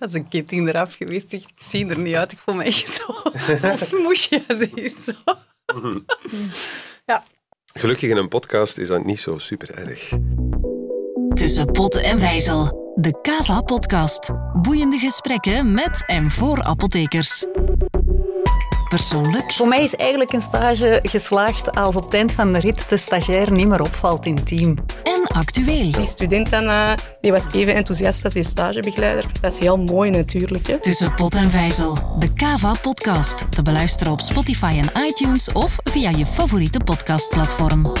Als een kind in eraf geweest, ik zie er niet uit. Ik voel me echt zo, zo smoesje als hier zo. Ja. Gelukkig in een podcast is dat niet zo super erg. Tussen Pot en Vijzel. De Kava-podcast. Boeiende gesprekken met en voor apothekers. Persoonlijk, Voor mij is eigenlijk een stage geslaagd als op het eind van de rit de stagiair niet meer opvalt in het team. en actueel. Die student dan, eh, die was even enthousiast als die stagebegeleider. Dat is heel mooi natuurlijk. Hè. Tussen Pot en Vijzel. De Kava-podcast. Te beluisteren op Spotify en iTunes of via je favoriete podcastplatform.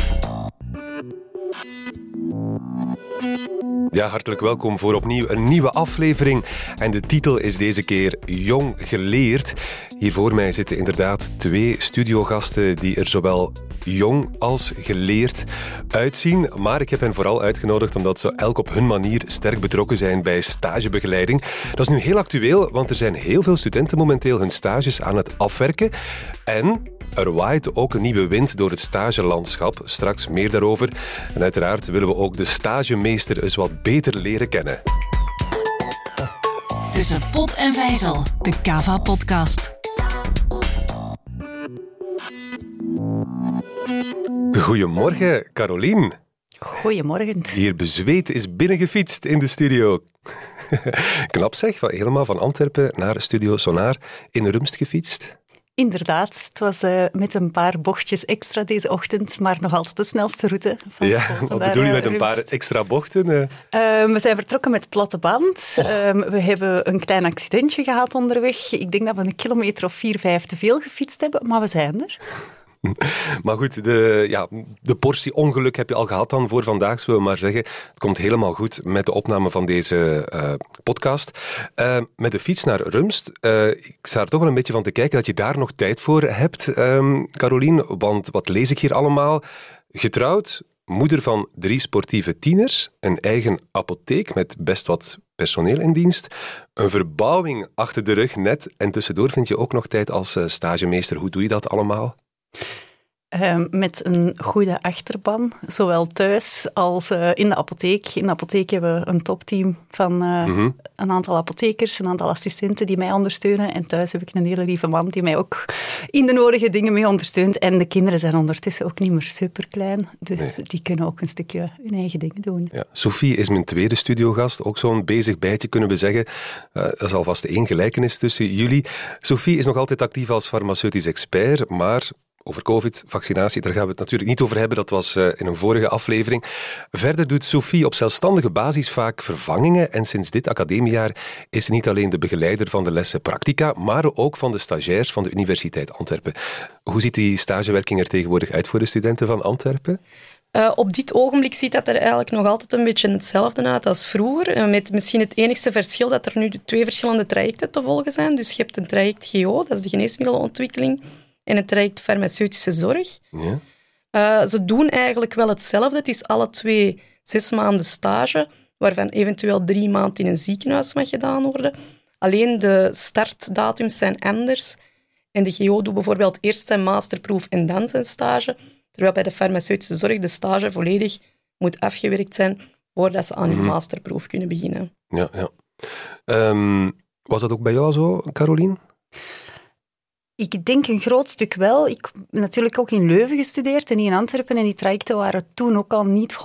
Ja, hartelijk welkom voor opnieuw een nieuwe aflevering. En de titel is deze keer Jong Geleerd. Hier voor mij zitten inderdaad twee studiogasten die er zowel jong als geleerd uitzien. Maar ik heb hen vooral uitgenodigd omdat ze elk op hun manier sterk betrokken zijn bij stagebegeleiding. Dat is nu heel actueel, want er zijn heel veel studenten momenteel hun stages aan het afwerken. En er waait ook een nieuwe wind door het stagelandschap. Straks meer daarover. En uiteraard willen we ook de stagemeester eens wat beter leren kennen. Tussen Pot en Vijzel. De Kava-podcast. Goedemorgen, Carolien. Goedemorgen. Die hier bezweet is binnengefietst in de studio. Knap zeg, van helemaal van Antwerpen naar Studio Sonar in Rumst gefietst. Inderdaad, het was eh, met een paar bochtjes extra deze ochtend, maar nog altijd de snelste route van Ja, wat bedoel je eh, met een paar extra bochten? eh? Ehm, we zijn vertrokken met platte band. Ehm, we hebben een klein accidentje gehad onderweg. Ik denk dat we een kilometer of vier, vijf te veel gefietst hebben, maar we zijn er. Maar goed, de, ja, de portie ongeluk heb je al gehad dan voor vandaag, zullen we maar zeggen. Het komt helemaal goed met de opname van deze eh, podcast. Eh, met de fiets naar Rumst. eh, ik sta er toch wel een beetje van te kijken dat je daar nog tijd voor hebt, ehm Carolien. Want wat lees ik hier allemaal? Getrouwd, moeder van drie sportieve tieners, een eigen apotheek met best wat personeel in dienst, een verbouwing achter de rug net en tussendoor vind je ook nog tijd als stagemeester. Hoe doe je dat allemaal? Ehm, met een goede achterban, zowel thuis als eh, in de apotheek. In de apotheek hebben we een topteam van eh, Mhm. een aantal apothekers, een aantal assistenten die mij ondersteunen. En thuis heb ik een hele lieve man die mij ook in de nodige dingen mee ondersteunt. En de kinderen zijn ondertussen ook niet meer super klein, dus die kunnen ook een stukje hun eigen dingen doen. Ja, Sophie is mijn tweede studiogast, ook zo'n bezig bijtje kunnen we zeggen. Eh, er is alvast één gelijkenis tussen jullie. Sophie is nog altijd actief als farmaceutisch expert, maar over COVID, vaccinatie, daar gaan we het natuurlijk niet over hebben. Dat was eh, in een vorige aflevering. Verder doet Sophie op zelfstandige basis vaak vervangingen en sinds dit academiejaar is ze niet alleen de begeleider van de lessen practica, maar ook van de stagiairs van de Universiteit Antwerpen. Hoe ziet die stagewerking er tegenwoordig uit voor de studenten van Antwerpen? Eh, op dit ogenblik ziet dat er eigenlijk nog altijd een beetje hetzelfde uit als vroeger. eh, met misschien het enigste verschil dat er nu twee verschillende trajecten te volgen zijn. Dus je hebt een traject GO, dat is de geneesmiddelenontwikkeling, en een traject farmaceutische zorg. Ja. Eh, ze doen eigenlijk wel hetzelfde. Het is alle twee zes maanden stage, waarvan eventueel drie maanden in een ziekenhuis mag gedaan worden. Alleen de startdatums zijn anders. En de GO doet bijvoorbeeld eerst zijn masterproef en dan zijn stage. Terwijl bij de farmaceutische zorg de stage volledig moet afgewerkt zijn voordat ze aan hun masterproef kunnen beginnen. Ja, ja. Ehm, was dat ook bij jou zo, Carolien? Ik denk een groot stuk wel. Ik heb natuurlijk ook in Leuven gestudeerd en niet in Antwerpen. En die trajecten waren toen ook al niet 100%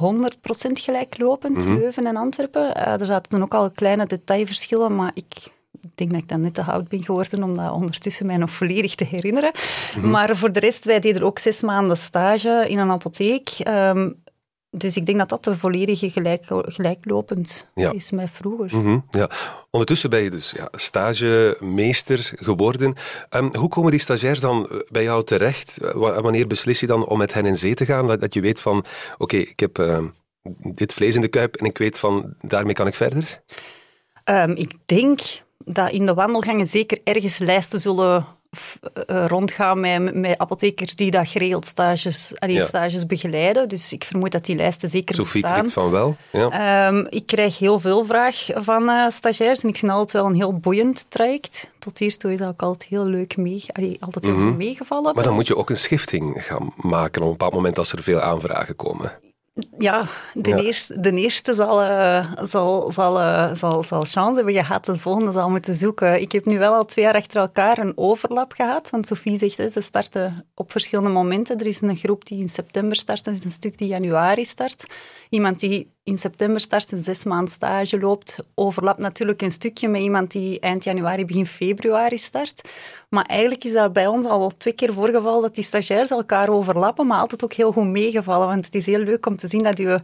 gelijklopend, Leuven en Antwerpen. Eh, er zaten toen ook al kleine detailverschillen, maar ik denk dat ik dan net te oud ben geworden om dat ondertussen mij nog volledig te herinneren. Maar voor de rest, wij deden ook zes maanden stage in een apotheek. Ehm, dus ik denk dat dat de volledige gelijk, gelijklopend Ja. is met vroeger. Mhm, ja. Ondertussen ben je dus ja, stagemeester geworden. Ehm, hoe komen die stagiairs dan eh, bij jou terecht? Eh, wa- Wanneer beslis je dan om met hen in zee te gaan? Dat, je weet van, oké, ik heb ehm, dit vlees in de kuip en ik weet van, daarmee kan ik verder? Ehm, ik denk dat in de wandelgangen zeker ergens lijsten zullen rondgaan met, met apothekers die dat geregeld stages, allee, Ja. stages begeleiden. Dus ik vermoed dat die lijsten zeker Sophie bestaan. knikt van wel. Ja. Ehm, ik krijg heel veel vraag van eh, stagiairs en ik vind altijd wel een heel boeiend traject. Tot hiertoe is dat ook altijd heel leuk mee, allee, altijd heel goed meegevallen. Maar dan moet je ook een schifting gaan maken op een bepaald moment als er veel aanvragen komen. Ja, de, Eerste, de eerste zal, uh, zal, zal, uh, zal, zal chance hebben gehad, de volgende zal moeten zoeken. Ik heb nu wel al twee jaar achter elkaar een overlap gehad, want Sophie zegt, hè, ze starten op verschillende momenten. Er is een groep die in september start, er is een stuk die januari start. Iemand die in september start, een zes maand stage loopt, overlapt natuurlijk een stukje met iemand die eind januari, begin februari start. Maar eigenlijk is dat bij ons al twee keer voorgevallen dat die stagiairs elkaar overlappen, maar altijd ook heel goed meegevallen. Want het is heel leuk om te zien dat je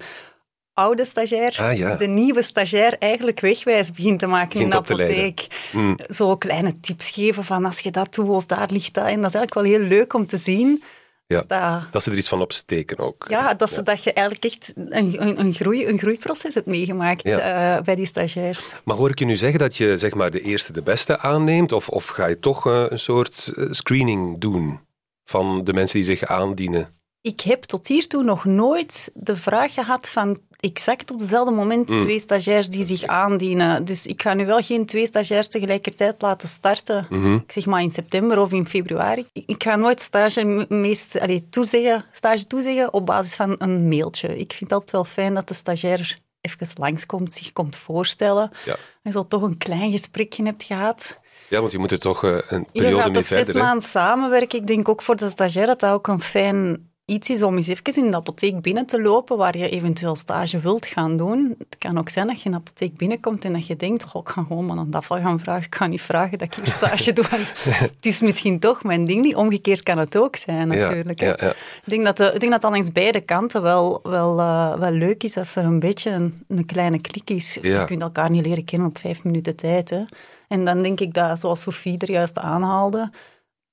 oude stagiair ah, de nieuwe stagiair eigenlijk wegwijs begint te maken in de apotheek. Mm. Zo kleine tips geven van als je dat doet of daar ligt dat. En dat is eigenlijk wel heel leuk om te zien ja, dat, dat, ze er iets van opsteken ook. Ja, dat, ze, dat je eigenlijk echt een, een, een, groei, een groeiproces hebt meegemaakt eh, bij die stagiairs. Maar hoor ik je nu zeggen dat je zeg maar, de eerste de beste aanneemt? Of, of ga je toch uh, een soort eh, screening doen van de mensen die zich aandienen? Ik heb tot hiertoe nog nooit de vraag gehad van exact op dezelfde moment mm. twee stagiairs die zich aandienen. Dus ik ga nu wel geen twee stagiairs tegelijkertijd laten starten. Mhm. Ik zeg maar in september of in februari. Ik ga nooit stage, meest, allez, toezeggen, stage toezeggen op basis van een mailtje. Ik vind het altijd wel fijn dat de stagiair even langskomt, zich komt voorstellen. Ja. En zo toch een klein gesprekje hebt gehad. Ja, want je moet er toch uh, een periode mee verder. Je gaat toch zes maanden samenwerken. Ik denk ook voor de stagiair dat dat ook een fijn iets is om eens even in de apotheek binnen te lopen waar je eventueel stage wilt gaan doen. Het kan ook zijn dat je in de apotheek binnenkomt en dat je denkt, oh, ik ga gewoon maar een afval gaan vragen. Ik ga niet vragen dat ik hier stage doe, het is misschien toch mijn ding niet. Omgekeerd kan het ook zijn, natuurlijk. Ja, ja, Ik, denk dat de, ik denk dat dan langs beide kanten wel, wel, uh, wel leuk is als er een beetje een, een kleine klik is. Je kunt elkaar niet leren kennen op vijf minuten tijd. Hè. En dan denk ik dat, zoals Sofie er juist aanhaalde,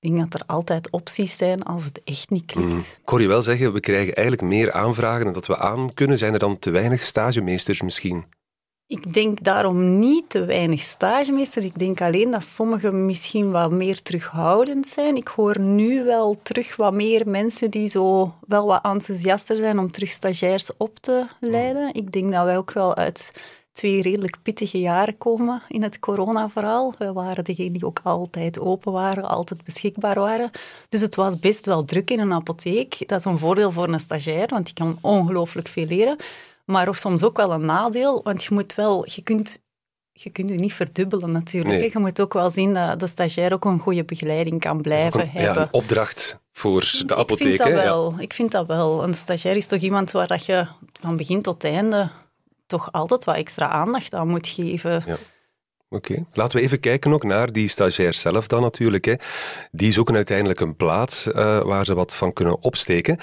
ik denk dat er altijd opties zijn als het echt niet klikt. Mm. Ik hoor je wel zeggen, we krijgen eigenlijk meer aanvragen dan dat we aan kunnen. Zijn er dan te weinig stagemeesters misschien? Ik denk daarom niet te weinig stagemeesters. Ik denk alleen dat sommigen misschien wat meer terughoudend zijn. Ik hoor nu wel terug wat meer mensen die zo wel wat enthousiaster zijn om terug stagiairs op te leiden. Ik denk dat wij ook wel uit twee redelijk pittige jaren komen in het corona-verhaal. We waren degene die ook altijd open waren, altijd beschikbaar waren. Dus het was best wel druk in een apotheek. Dat is een voordeel voor een stagiair, want die kan ongelooflijk veel leren. Maar of soms ook wel een nadeel, want je moet wel... Je kunt je kunt je niet verdubbelen natuurlijk. Je moet ook wel zien dat de stagiair ook een goede begeleiding kan blijven een, hebben. Ja, een opdracht voor de apotheek. Ik vind dat wel. Ik vind dat wel. Een stagiair is toch iemand waar dat je van begin tot einde toch altijd wat extra aandacht aan moet geven. Ja. Oké, laten we even kijken ook naar die stagiair zelf dan natuurlijk. Hè. Die zoeken uiteindelijk een plaats uh, waar ze wat van kunnen opsteken.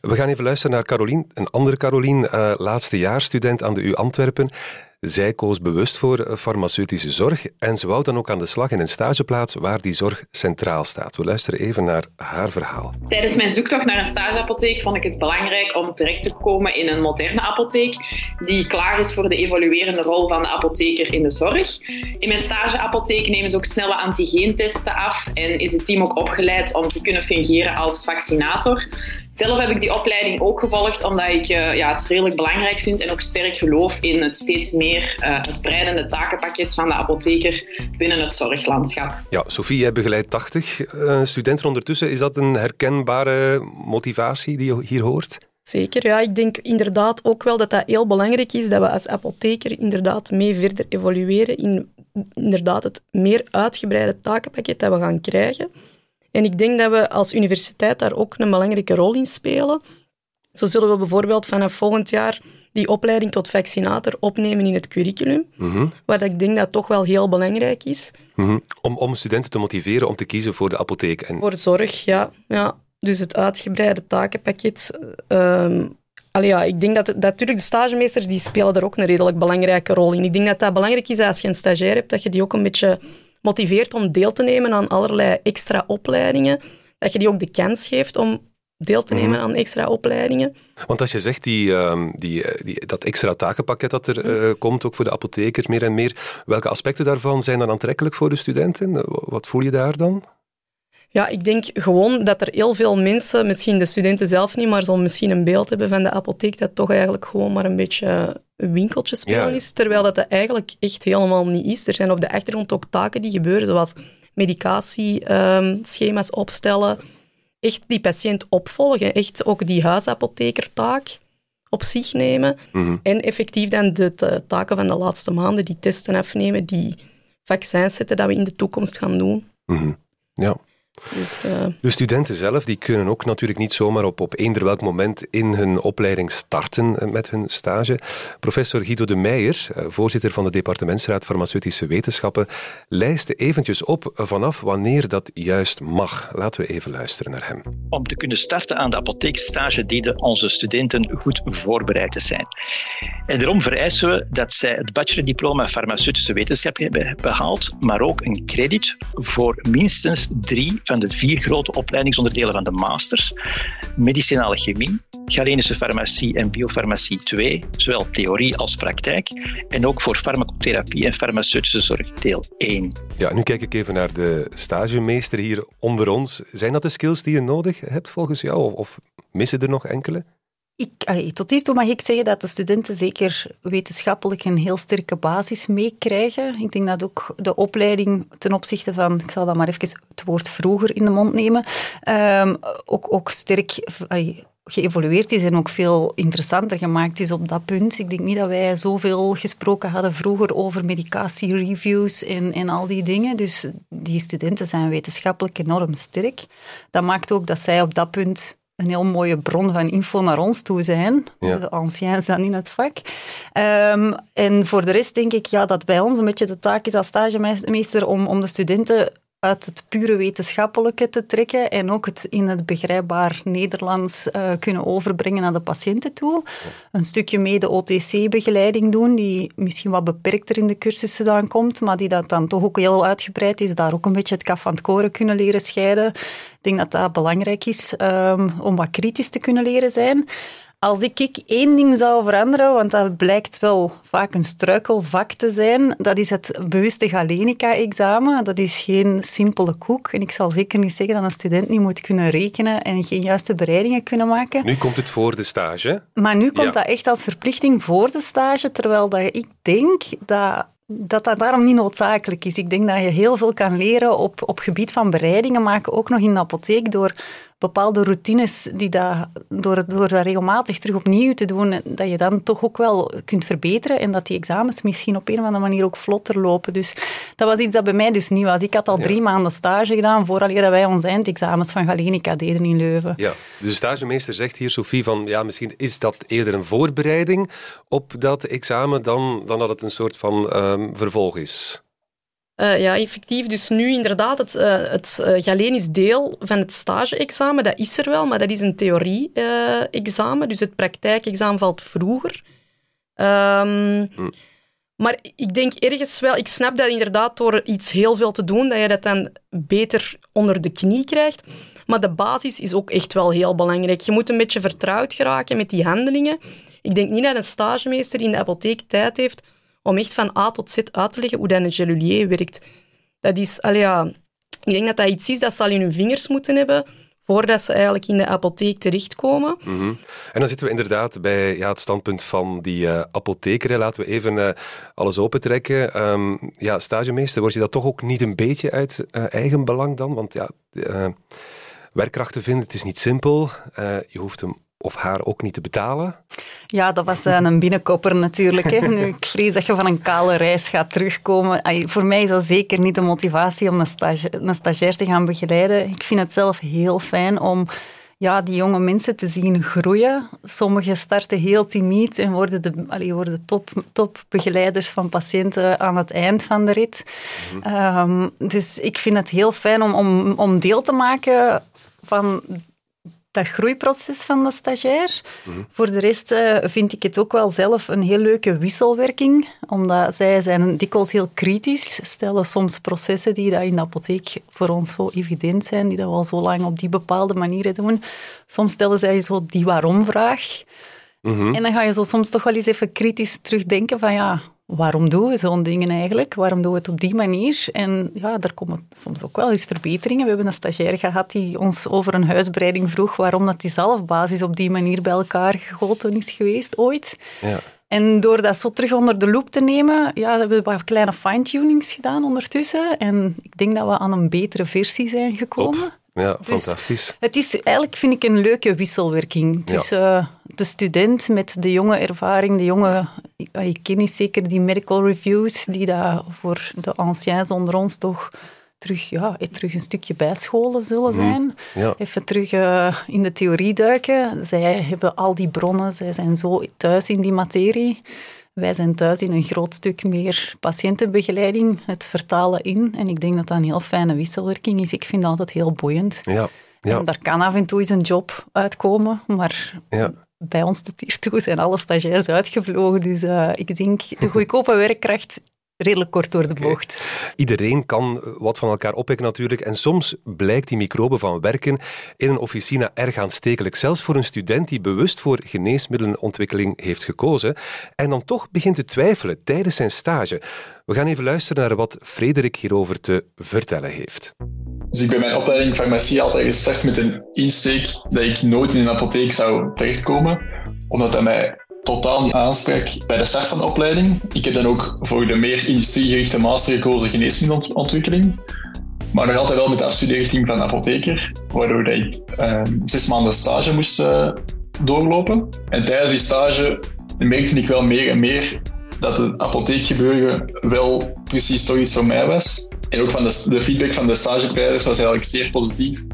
We gaan even luisteren naar Carolien, een andere Carolien, uh, laatste aan de U Antwerpen. Zij koos bewust voor farmaceutische zorg en ze wou dan ook aan de slag in een stageplaats waar die zorg centraal staat. We luisteren even naar haar verhaal. Tijdens mijn zoektocht naar een stageapotheek vond ik het belangrijk om terecht te komen in een moderne apotheek die klaar is voor de evoluerende rol van de apotheker in de zorg. In mijn stageapotheek nemen ze ook snelle antigeentesten af en is het team ook opgeleid om te kunnen fungeren als vaccinator. Zelf heb ik die opleiding ook gevolgd omdat ik uh, ja, het redelijk belangrijk vind en ook sterk geloof in het steeds meer uh, het breidende takenpakket van de apotheker binnen het zorglandschap. Ja, Sophie, jij begeleidt 80 uh, eh, studenten ondertussen. Is dat een herkenbare motivatie die je hier hoort? Zeker, ja. Ik denk inderdaad ook wel dat dat heel belangrijk is dat we als apotheker inderdaad mee verder evolueren in inderdaad het meer uitgebreide takenpakket dat we gaan krijgen. En ik denk dat we als universiteit daar ook een belangrijke rol in spelen. Zo zullen we bijvoorbeeld vanaf volgend jaar die opleiding tot vaccinator opnemen in het curriculum. Mm Wat ik denk dat toch wel heel belangrijk is. Mhm. om, om studenten te motiveren om te kiezen voor de apotheek. En... Voor zorg, ja. ja. Dus het uitgebreide takenpakket. Um, ja, ik denk dat, dat natuurlijk de stagemeesters die spelen daar ook een redelijk belangrijke rol in. Ik denk dat dat belangrijk is als je een stagiair hebt, dat je die ook een beetje motiveert om deel te nemen aan allerlei extra opleidingen. Dat je die ook de kans geeft om deel te nemen mhm. aan extra opleidingen. Want als je zegt die, ehm, die, eh, die, dat extra takenpakket dat er uh, komt, ook voor de apothekers meer en meer, welke aspecten daarvan zijn dan aantrekkelijk voor de studenten? Wat voel je daar dan? Ja, ik denk gewoon dat er heel veel mensen, misschien de studenten zelf niet, maar zo misschien een beeld hebben van de apotheek dat toch eigenlijk gewoon maar een beetje winkeltje spelen is, terwijl dat, dat eigenlijk echt helemaal niet is. Er zijn op de achtergrond ook taken die gebeuren, zoals medicatieschema's um, opstellen, echt die patiënt opvolgen, echt ook die huisapothekertaak op zich nemen. Mhm. En effectief dan de ta- taken van de laatste maanden, die testen afnemen, die vaccins zetten dat we in de toekomst gaan doen. Mhm. Ja. Dus eh, De studenten zelf die kunnen ook natuurlijk niet zomaar op, op eender welk moment in hun opleiding starten eh, met hun stage. Professor Guido de Meijer, eh, voorzitter van de Departementsraad Farmaceutische Wetenschappen, lijst eventjes op vanaf wanneer dat juist mag. Laten we even luisteren naar hem. om te kunnen starten aan de apotheekstage dienen onze studenten goed voorbereid te zijn. En daarom vereisen we dat zij het bachelordiploma farmaceutische wetenschap hebben behaald, maar ook een credit voor minstens drie van de vier grote opleidingsonderdelen van de masters. Medicinale chemie, Galenische farmacie en biofarmacie 2, zowel theorie als praktijk, en ook voor farmacotherapie en farmaceutische zorg deel 1. Ja, nu kijk ik even naar de stagemeester hier onder ons. Zijn dat de skills die je nodig hebt volgens jou? Of, of missen er nog enkele? Ik, tot hiertoe mag ik zeggen dat de studenten zeker wetenschappelijk een heel sterke basis meekrijgen. Ik denk dat ook de opleiding ten opzichte van, ik zal dat maar even het woord vroeger in de mond nemen, ehm, ook, ook sterk geëvolueerd is en ook veel interessanter gemaakt is op dat punt. Ik denk niet dat wij zoveel gesproken hadden vroeger over medicatiereviews en, en al die dingen. Dus die studenten zijn wetenschappelijk enorm sterk. Dat maakt ook dat zij op dat punt een heel mooie bron van info naar ons toe zijn. Ja. De anciens dan in het vak. Ehm, en voor de rest denk ik ja, dat bij ons een beetje de taak is als stagemeester om, om de studenten uit het pure wetenschappelijke te trekken en ook het in het begrijpbaar Nederlands eh, kunnen overbrengen naar de patiënten toe. Een stukje mee de OTC-begeleiding doen, die misschien wat beperkter in de cursussen dan komt, maar die dat dan toch ook heel uitgebreid is. Daar ook een beetje het kaf van het koren kunnen leren scheiden. Ik denk dat dat belangrijk is ehm, om wat kritisch te kunnen leren zijn. Als ik, ik één ding zou veranderen, want dat blijkt wel vaak een struikelvak te zijn, dat is het bewuste Galenica-examen. Dat is geen simpele koek. En ik zal zeker niet zeggen dat een student niet moet kunnen rekenen en geen juiste bereidingen kunnen maken. Nu komt het voor de stage. Maar nu komt Ja. dat echt als verplichting voor de stage, terwijl dat ik denk dat dat dat daarom niet noodzakelijk is. Ik denk dat je heel veel kan leren op, op gebied van bereidingen maken, ook nog in de apotheek, door bepaalde routines, die dat, door, door dat regelmatig terug opnieuw te doen, dat je dan toch ook wel kunt verbeteren en dat die examens misschien op een of andere manier ook vlotter lopen. Dus dat was iets dat bij mij dus nieuw was. Ik had al drie maanden stage gedaan voordat wij onze eindexamens van Galenica deden in Leuven. Ja, dus de stagemeester zegt hier, Sophie, van ja, misschien is dat eerder een voorbereiding op dat examen dan, dan dat het een soort van ehm, vervolg is. Eh, ja, effectief. Dus nu inderdaad, het, uh, het uh, Galenisch deel van het stage-examen, dat is er wel, maar dat is een theorie-examen. dus het praktijkexamen valt vroeger. Um, hm. Maar ik denk ergens wel, ik snap dat inderdaad door iets heel veel te doen, dat je dat dan beter onder de knie krijgt. Maar de basis is ook echt wel heel belangrijk. Je moet een beetje vertrouwd geraken met die handelingen. Ik denk niet dat een stagemeester in de apotheek tijd heeft om echt van A tot Z uit te leggen hoe dat een gelulier werkt. Dat is, allee, ja, ik denk dat dat iets is dat ze al in hun vingers moeten hebben voordat ze eigenlijk in de apotheek terechtkomen. -hmm. En dan zitten we inderdaad bij ja, het standpunt van die uh, apotheker. Laten we even uh, alles opentrekken. Um, ja, stagemeester, word je dat toch ook niet een beetje uit uh, eigen belang dan? Want ja, werkkrachten vinden, het is niet simpel. je hoeft hem of haar ook niet te betalen. Ja, dat was uh, een binnenkopper natuurlijk. Hè. Nu, ik vrees dat je van een kale reis gaat terugkomen. Ay, voor mij is dat zeker niet de motivatie om een, stage, een stagiair te gaan begeleiden. Ik vind het zelf heel fijn om ja, die jonge mensen te zien groeien. Sommigen starten heel timide en worden de allee, worden top, top begeleiders van patiënten aan het eind van de rit. Mm -hmm. um, dus ik vind het heel fijn om, om, om deel te maken van dat groeiproces van de stagiair. Mm-hmm. Voor de rest uh, vind ik het ook wel zelf een heel leuke wisselwerking, omdat zij zijn dikwijls heel kritisch, stellen soms processen die dat in de apotheek voor ons zo evident zijn, die dat we al zo lang op die bepaalde manieren doen. Soms stellen zij zo die waarom-vraag. Mm-hmm. En dan ga je zo soms toch wel eens even kritisch terugdenken van ja, waarom doen we zo'n dingen eigenlijk? Waarom doen we het op die manier? En ja, er komen soms ook wel eens verbeteringen. We hebben een stagiair gehad die ons over een huisbreiding vroeg waarom dat die zelfbasis op die manier bij elkaar gegoten is geweest ooit. Ja. En door dat zo terug onder de loep te nemen, ja, hebben we wat kleine fine-tunings gedaan ondertussen. En ik denk dat we aan een betere versie zijn gekomen. Top. Ja, Dus fantastisch. Het is eigenlijk, vind ik, een leuke wisselwerking tussen eh, de student met de jonge ervaring, de jonge... Je kent zeker die medical reviews, die daar voor de anciens onder ons toch terug, ja, terug een stukje bijscholen zullen zijn. Ja. Even terug eh, in de theorie duiken. Zij hebben al die bronnen, zij zijn zo thuis in die materie. Wij zijn thuis in een groot stuk meer patiëntenbegeleiding, het vertalen in. En ik denk dat dat een heel fijne wisselwerking is. Ik vind dat altijd heel boeiend. Ja. Ja. En daar kan af en toe eens een job uitkomen, maar Ja. bij ons tot hiertoe zijn alle stagiairs uitgevlogen. Dus eh, ik denk de goedkope werkkracht redelijk kort door de bocht. Iedereen kan wat van elkaar oppikken natuurlijk. En soms blijkt die microbe van werken in een officina erg aanstekelijk. Zelfs voor een student die bewust voor geneesmiddelenontwikkeling heeft gekozen. En dan toch begint te twijfelen tijdens zijn stage. We gaan even luisteren naar wat Frederik hierover te vertellen heeft. Dus ik ben mijn opleiding farmacie altijd gestart met een insteek dat ik nooit in een apotheek zou terechtkomen, omdat dat mij totaal niet aansprak bij de start van de opleiding. Ik heb dan ook voor de meer industriegerichte master gekozen geneesmiddelontwikkeling, maar nog altijd wel met de afstudeerrichting van apotheker, waardoor dat ik eh, zes maanden stage moest eh, doorlopen. En tijdens die stage merkte ik wel meer en meer dat het apotheekgebeuren wel precies toch iets voor mij was. En ook van de, de feedback van de stagebereiders was eigenlijk zeer positief.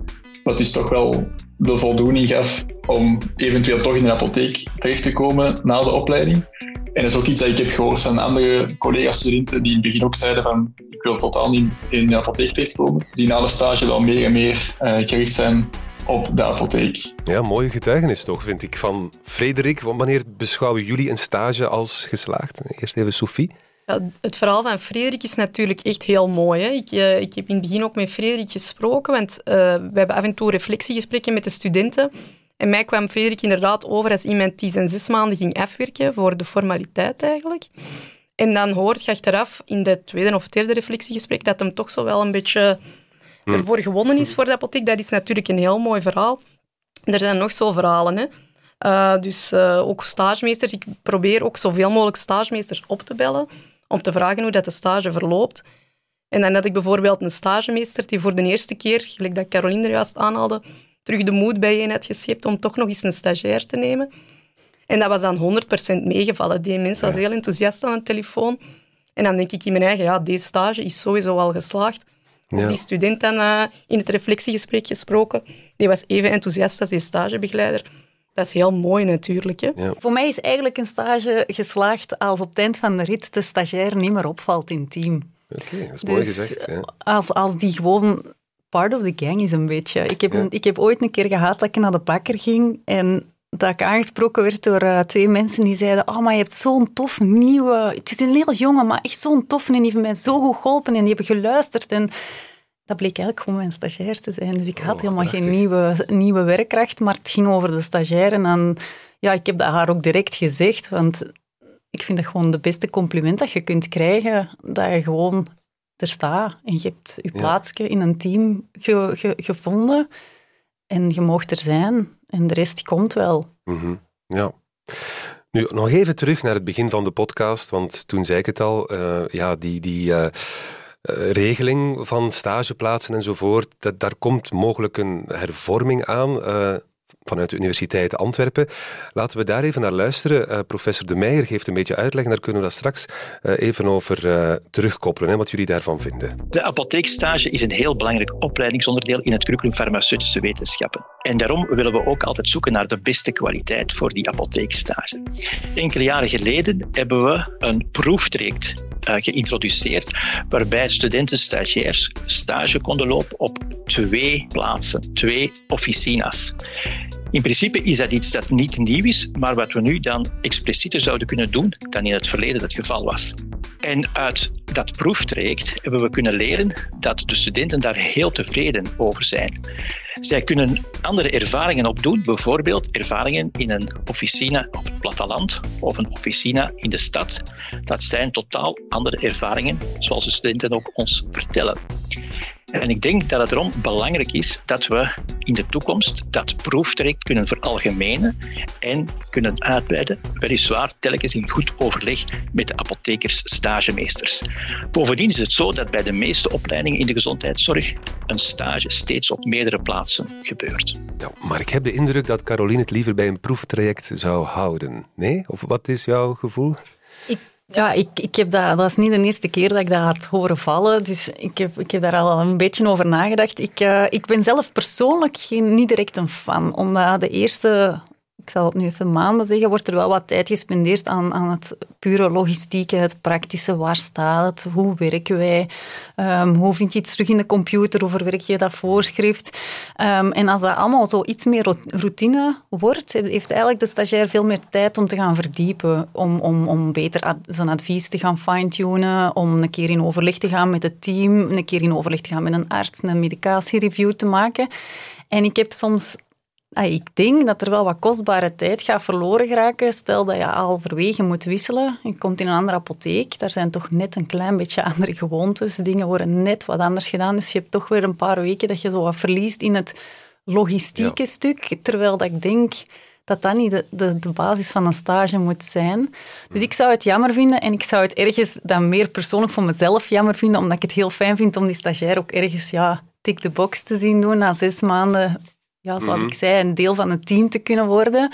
Wat dus toch wel de voldoening gaf om eventueel toch in een apotheek terecht te komen na de opleiding. En dat is ook iets dat ik heb gehoord van andere collega-studenten die in het begin ook zeiden van ik wil totaal niet in een apotheek terechtkomen. Die na de stage wel meer en meer eh, gericht zijn op de apotheek. Ja, mooie getuigenis toch, vind ik, van Frederik. Wanneer beschouwen jullie een stage als geslaagd? Eerst even Sophie. Ja, het verhaal van Frederik is natuurlijk echt heel mooi. Hè. Ik, eh, ik heb in het begin ook met Frederik gesproken, want eh, we hebben af en toe reflectiegesprekken met de studenten. En mij kwam Frederik inderdaad over als iemand die zijn zes maanden ging afwerken voor de formaliteit eigenlijk. En dan hoort je achteraf in de tweede of derde reflectiegesprek dat hem toch zo wel een beetje ervoor gewonnen is voor de apotheek. Dat is natuurlijk een heel mooi verhaal. Er zijn nog zo verhalen. Hè. Uh, dus ook stagemeesters. Ik probeer ook zoveel mogelijk stagemeesters op te bellen om te vragen hoe dat de stage verloopt. En dan had ik bijvoorbeeld een stagemeester die voor de eerste keer, gelijk dat Caroline er juist aanhaalde, terug de moed bijeen had geschept om toch nog eens een stagiair te nemen. En dat was dan 100% meegevallen. Die mens was heel enthousiast aan de telefoon. En dan denk ik in mijn eigen, ja, deze stage is sowieso al geslaagd. Ja. Die student dan uh, in het reflectiegesprek gesproken, die was even enthousiast als die stagebegeleider. Dat is heel mooi natuurlijk. Hè? Ja. Voor mij is eigenlijk een stage geslaagd als op het eind van de rit de stagiair niet meer opvalt in het team. Oké, okay, dat is mooi dus gezegd. Ja. Als, als die gewoon part of the gang is een beetje. Ik heb, Ja. ik heb ooit een keer gehad dat ik naar de bakker ging en dat ik aangesproken werd door uh, twee mensen die zeiden oh, maar je hebt zo'n tof nieuwe... Het is een heel jonge, maar echt zo'n tof en die heeft mij zo goed geholpen en die hebben geluisterd en... Dat bleek eigenlijk gewoon mijn stagiair te zijn. Dus ik had Oh, helemaal prachtig. geen nieuwe, nieuwe werkkracht, maar het ging over de stagiair. En dan, ja, ik heb dat haar ook direct gezegd, want ik vind dat gewoon de beste compliment dat je kunt krijgen, dat je gewoon er staat en je hebt je Ja. plaatsje in een team ge- ge- gevonden en je mocht er zijn en de rest komt wel. Mhm, Ja. Nu, nog even terug naar het begin van de podcast, want toen zei ik het al, eh, ja, die, die eh, regeling van stageplaatsen enzovoort, dat, daar komt mogelijk een hervorming aan. Eh, vanuit de Universiteit Antwerpen. Laten we daar even naar luisteren. Eh, professor De Meijer geeft een beetje uitleg en daar kunnen we dat straks eh, even over eh, terugkoppelen, hè, wat jullie daarvan vinden. De apotheekstage is een heel belangrijk opleidingsonderdeel in het curriculum farmaceutische wetenschappen. En daarom willen we ook altijd zoeken naar de beste kwaliteit voor die apotheekstage. Enkele jaren geleden hebben we een proeftraject geïntroduceerd waarbij studenten stagiairs stage konden lopen op twee plaatsen, twee officina's. In principe is dat iets dat niet nieuw is, maar wat we nu dan explicieter zouden kunnen doen dan in het verleden het geval was. En uit dat proeftraject hebben we kunnen leren dat de studenten daar heel tevreden over zijn. Zij kunnen andere ervaringen opdoen, bijvoorbeeld ervaringen in een officina op het platteland of een officina in de stad. Dat zijn totaal andere ervaringen, zoals de studenten ook ons vertellen. En ik denk dat het erom belangrijk is dat we in de toekomst dat proeftraject kunnen veralgemenen en kunnen uitbreiden, weliswaar telkens in goed overleg met de apothekers-stagemeesters. Bovendien is het zo dat bij de meeste opleidingen in de gezondheidszorg een stage steeds op meerdere plaatsen gebeurt. Ja, maar ik heb de indruk dat Caroline het liever bij een proeftraject zou houden. Nee? Of wat is jouw gevoel? Ja, ik, ik heb dat, dat is niet de eerste keer dat ik dat had horen vallen. Dus ik heb, ik heb daar al een beetje over nagedacht. Ik, uh, ik ben zelf persoonlijk geen, niet direct een fan. Omdat de eerste ik zal het nu even maanden zeggen, wordt er wel wat tijd gespendeerd aan, aan het pure logistieke, het praktische. Waar staat het? Hoe werken wij? Um, hoe vind je iets terug in de computer? Hoe verwerk je dat voorschrift? Um, en als dat allemaal zo iets meer routine wordt, heeft eigenlijk de stagiair veel meer tijd om te gaan verdiepen, om, om, om beter zijn advies te gaan fine-tunen, om een keer in overleg te gaan met het team, een keer in overleg te gaan met een arts, een medicatiereview te maken. En ik heb soms ik denk dat er wel wat kostbare tijd gaat verloren geraken. Stel dat je halverwege moet wisselen. Je komt in een andere apotheek. Daar zijn toch net een klein beetje andere gewoontes. Dingen worden net wat anders gedaan. Dus je hebt toch weer een paar weken dat je zo wat verliest in het logistieke stuk. Terwijl dat ik denk dat dat niet de, de, de, basis van een stage moet zijn. Dus ik zou het jammer vinden en ik zou het ergens dan meer persoonlijk voor mezelf jammer vinden, omdat ik het heel fijn vind om die stagiair ook ergens ja, tick the box te zien doen na zes maanden ja, zoals mhm. ik zei, een deel van het team te kunnen worden.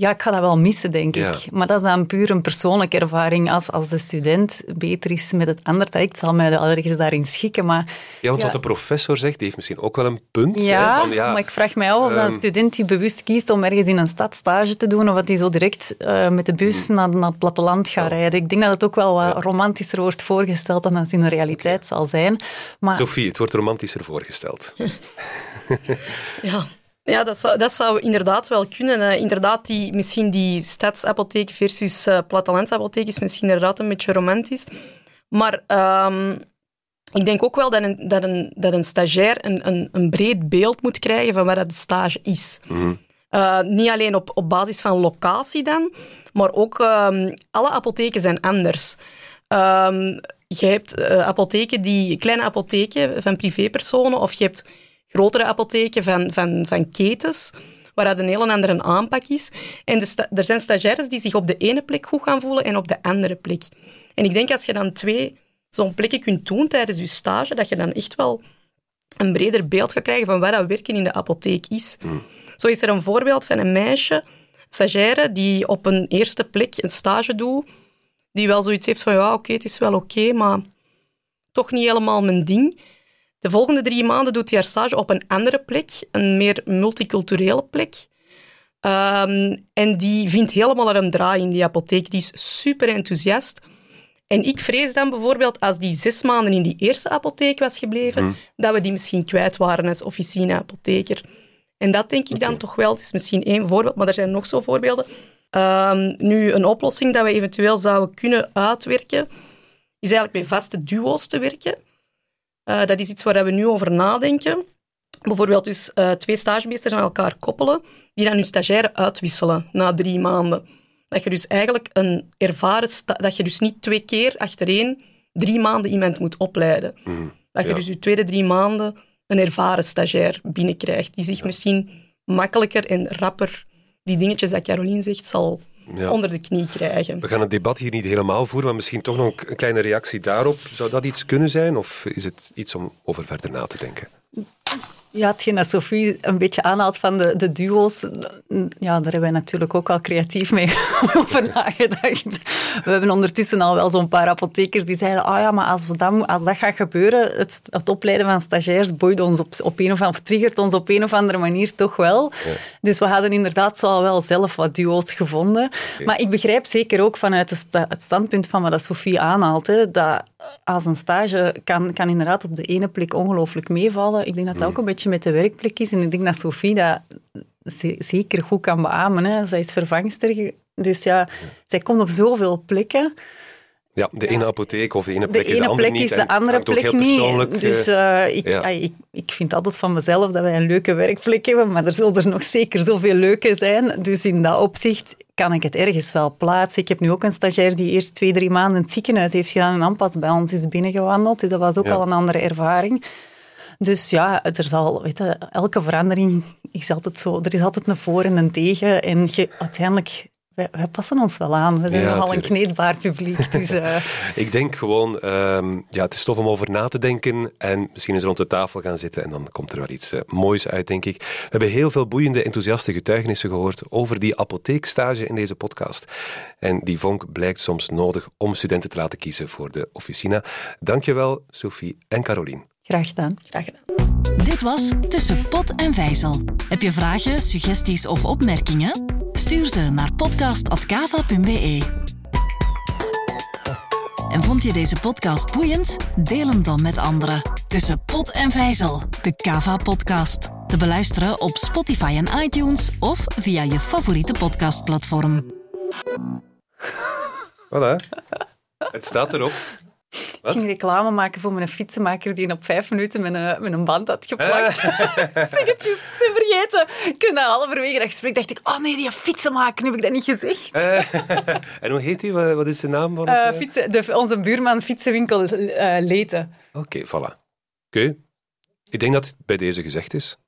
Ja, ik ga dat wel missen, denk ik. Maar dat is dan puur een persoonlijke ervaring. Als, als de student beter is met het ander traject, zal mij ergens daarin schikken. Maar, ja, want wat de professor zegt, die heeft misschien ook wel een punt. Ja, hè, van, ja maar ik vraag mij af of um, een ehm, student die bewust kiest om ergens in een stad stage te doen, of dat hij zo direct uh, met de bus mm. naar, naar, het platteland gaat rijden. Ik denk dat het ook wel wat romantischer wordt voorgesteld dan het in de realiteit zal zijn. Maar... Sophie, het wordt romantischer voorgesteld. ja. Ja, dat zou, dat zou inderdaad wel kunnen. Uh, inderdaad, die, misschien die stadsapotheek versus uh, plattelandsapotheek is misschien inderdaad een beetje romantisch. Maar um, ik denk ook wel dat een, dat een, dat een stagiair een, een, een breed beeld moet krijgen van wat dat de stage is. Mm uh, niet alleen op, op basis van locatie dan, maar ook um, alle apotheken zijn anders. Um, je hebt apotheken die, kleine apotheken van privépersonen, of je hebt grotere apotheken van, van, van ketens, waar dat een hele andere aanpak is. En de er zijn stagiaires die zich op de ene plek goed gaan voelen en op de andere plek. En ik denk als je dan twee zo'n plekken kunt doen tijdens je stage, dat je dan echt wel een breder beeld gaat krijgen van wat dat werken in de apotheek is. Hmm. Zo is er een voorbeeld van een meisje, stagiaire, die op een eerste plek een stage doet, die wel zoiets heeft van ja, oké, het is wel oké, maar toch niet helemaal mijn ding. De volgende drie maanden doet hij haar stage op een andere plek, een meer multiculturele plek. Ehm, en die vindt helemaal er een draai in die apotheek. Die is super enthousiast. En ik vrees dan bijvoorbeeld, als die zes maanden in die eerste apotheek was gebleven, mhm. dat we die misschien kwijt waren als officine-apotheker. En dat denk ik dan toch wel. Het is misschien één voorbeeld, maar er zijn nog zo voorbeelden. Um, nu, een oplossing dat we eventueel zouden kunnen uitwerken, is eigenlijk met vaste duo's te werken. Uh, dat is iets waar we nu over nadenken. Bijvoorbeeld dus uh, twee stagemeesters aan elkaar koppelen, die dan hun stagiaire uitwisselen na drie maanden. Dat je dus eigenlijk een ervaren... Dat je dus niet twee keer achtereen drie maanden iemand moet opleiden. Mm, dat je dus je tweede drie maanden een ervaren stagiair binnenkrijgt, die zich misschien makkelijker en rapper die dingetjes dat Caroline zegt zal onder de knie krijgen. We gaan het debat hier niet helemaal voeren, maar misschien toch nog een kleine reactie daarop. Zou dat iets kunnen zijn of is het iets om over verder na te denken? Ja, hetgeen dat Sophie een beetje aanhaalt van de, de duo's, ja, daar hebben wij natuurlijk ook al creatief mee over nagedacht. We hebben ondertussen al wel zo'n paar apothekers die zeiden, oh ja, maar als, we dat, als dat gaat gebeuren, het, het opleiden van stagiairs boeit ons op, op een of, of triggert ons op een of andere manier toch wel. Dus we hadden inderdaad zo al wel zelf wat duo's gevonden. Maar ik begrijp zeker ook vanuit het standpunt van wat Sophie aanhaalt, hè, dat als een stage kan, kan inderdaad op de ene plek ongelooflijk meevallen. Ik denk dat dat ook een beetje met de werkplek is. En ik denk dat Sophie dat zeker goed kan beamen. Hè. Zij is vervangster. Dus ja, zij komt op zoveel plekken. Ja, de ene apotheek of de ene plek de is de andere plek niet. is de andere plek niet. Dus uh, ik, ja. ik, ik vind altijd van mezelf dat wij een leuke werkplek hebben, maar er zullen er nog zeker zoveel leuke zijn. Dus in dat opzicht kan ik het ergens wel plaatsen. Ik heb nu ook een stagiair die eerst twee, drie maanden in het ziekenhuis heeft gedaan en aanpas bij ons is binnengewandeld. Dus dat was ook al een andere ervaring. Dus ja, er zal, weet je, elke verandering is altijd zo. Er is altijd een voor en een tegen. En je, uiteindelijk wij, wij, passen ons wel aan. We zijn Ja, nogal een kneedbaar publiek. Dus eh, Ik denk gewoon, ehm, ja, het is tof om over na te denken en misschien eens rond de tafel gaan zitten en dan komt er wel iets eh, moois uit, denk ik. We hebben heel veel boeiende, enthousiaste getuigenissen gehoord over die apotheekstage in deze podcast. En die vonk blijkt soms nodig om studenten te laten kiezen voor de officina. Dankjewel, Sophie en Carolien. Graag gedaan. Graag gedaan. Dit was Tussen Pot en Vijzel. Heb je vragen, suggesties of opmerkingen? Stuur ze naar podcast.kava.be. En vond je deze podcast boeiend? Deel hem dan met anderen. Tussen Pot en Vijzel, de Kava-podcast. Te beluisteren op Spotify en iTunes of via je favoriete podcastplatform. Voilà. Het staat erop. Ik ging reclame maken voor mijn fietsenmaker die op vijf minuten met een, met een band had geplakt. zeg het juist, ik ben vergeten. Ik na halverwege dat gesprek dacht ik, oh nee, die fietsenmaker, nu heb ik dat niet gezegd. Eh, en hoe heet die? Wat is de naam van het? Eh, eh? fietsen, de, onze buurman fietsenwinkel eh Leten. Oké, voilà. Oké. Ik denk dat het bij deze gezegd is.